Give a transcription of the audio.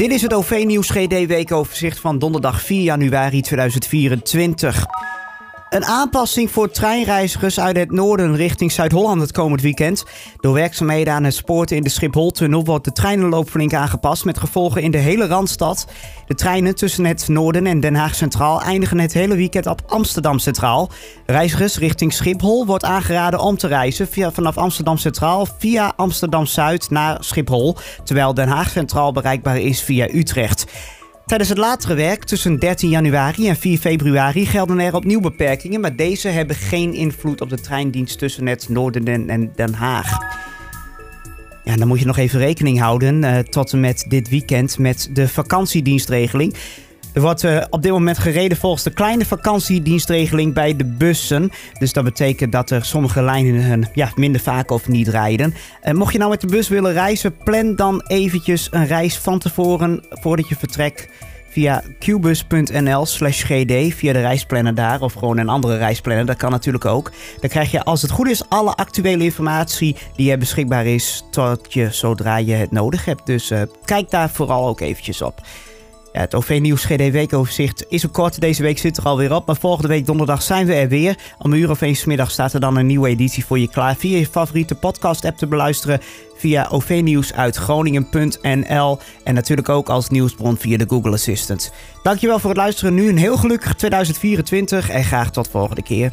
Dit is het OV-nieuws GD weekoverzicht van donderdag 4 januari 2024. Een aanpassing voor treinreizigers uit het noorden richting Zuid-Holland het komend weekend. Door werkzaamheden aan het spoorten in de Schiphol-tunnel wordt de treinenloop flink aangepast met gevolgen in de hele Randstad. De treinen tussen het noorden en Den Haag Centraal eindigen het hele weekend op Amsterdam Centraal. Reizigers richting Schiphol wordt aangeraden om te reizen via, vanaf Amsterdam Centraal via Amsterdam Zuid naar Schiphol, terwijl Den Haag Centraal bereikbaar is via Utrecht. Tijdens het latere werk tussen 13 januari en 4 februari gelden er opnieuw beperkingen, maar deze hebben geen invloed op de treindienst tussen het Noorden en Den Haag. Ja, dan moet je nog even rekening houden uh, tot en met dit weekend met de vakantiedienstregeling. Er wordt uh, op dit moment gereden volgens de kleine vakantiedienstregeling bij de bussen. Dus dat betekent dat er sommige lijnen ja, minder vaak of niet rijden. Uh, mocht je nou met de bus willen reizen, plan dan eventjes een reis van tevoren voordat je vertrekt via qbus.nl slash gd, via de reisplanner daar of gewoon een andere reisplanner, dat kan natuurlijk ook. Dan krijg je als het goed is alle actuele informatie die er beschikbaar is tot je zodra je het nodig hebt. Dus kijk daar vooral ook eventjes op. Het OV-nieuws GD Weekoverzicht is een kort. Deze week zit er alweer op. Maar volgende week donderdag zijn we er weer. Om een uur of eens middag staat er dan een nieuwe editie voor je klaar. Via je favoriete podcast-app te beluisteren. Via OV-nieuws uit Groningen.nl. En natuurlijk ook als nieuwsbron via de Google Assistant. Dankjewel voor het luisteren. Nu een heel gelukkig 2024 en graag tot volgende keer.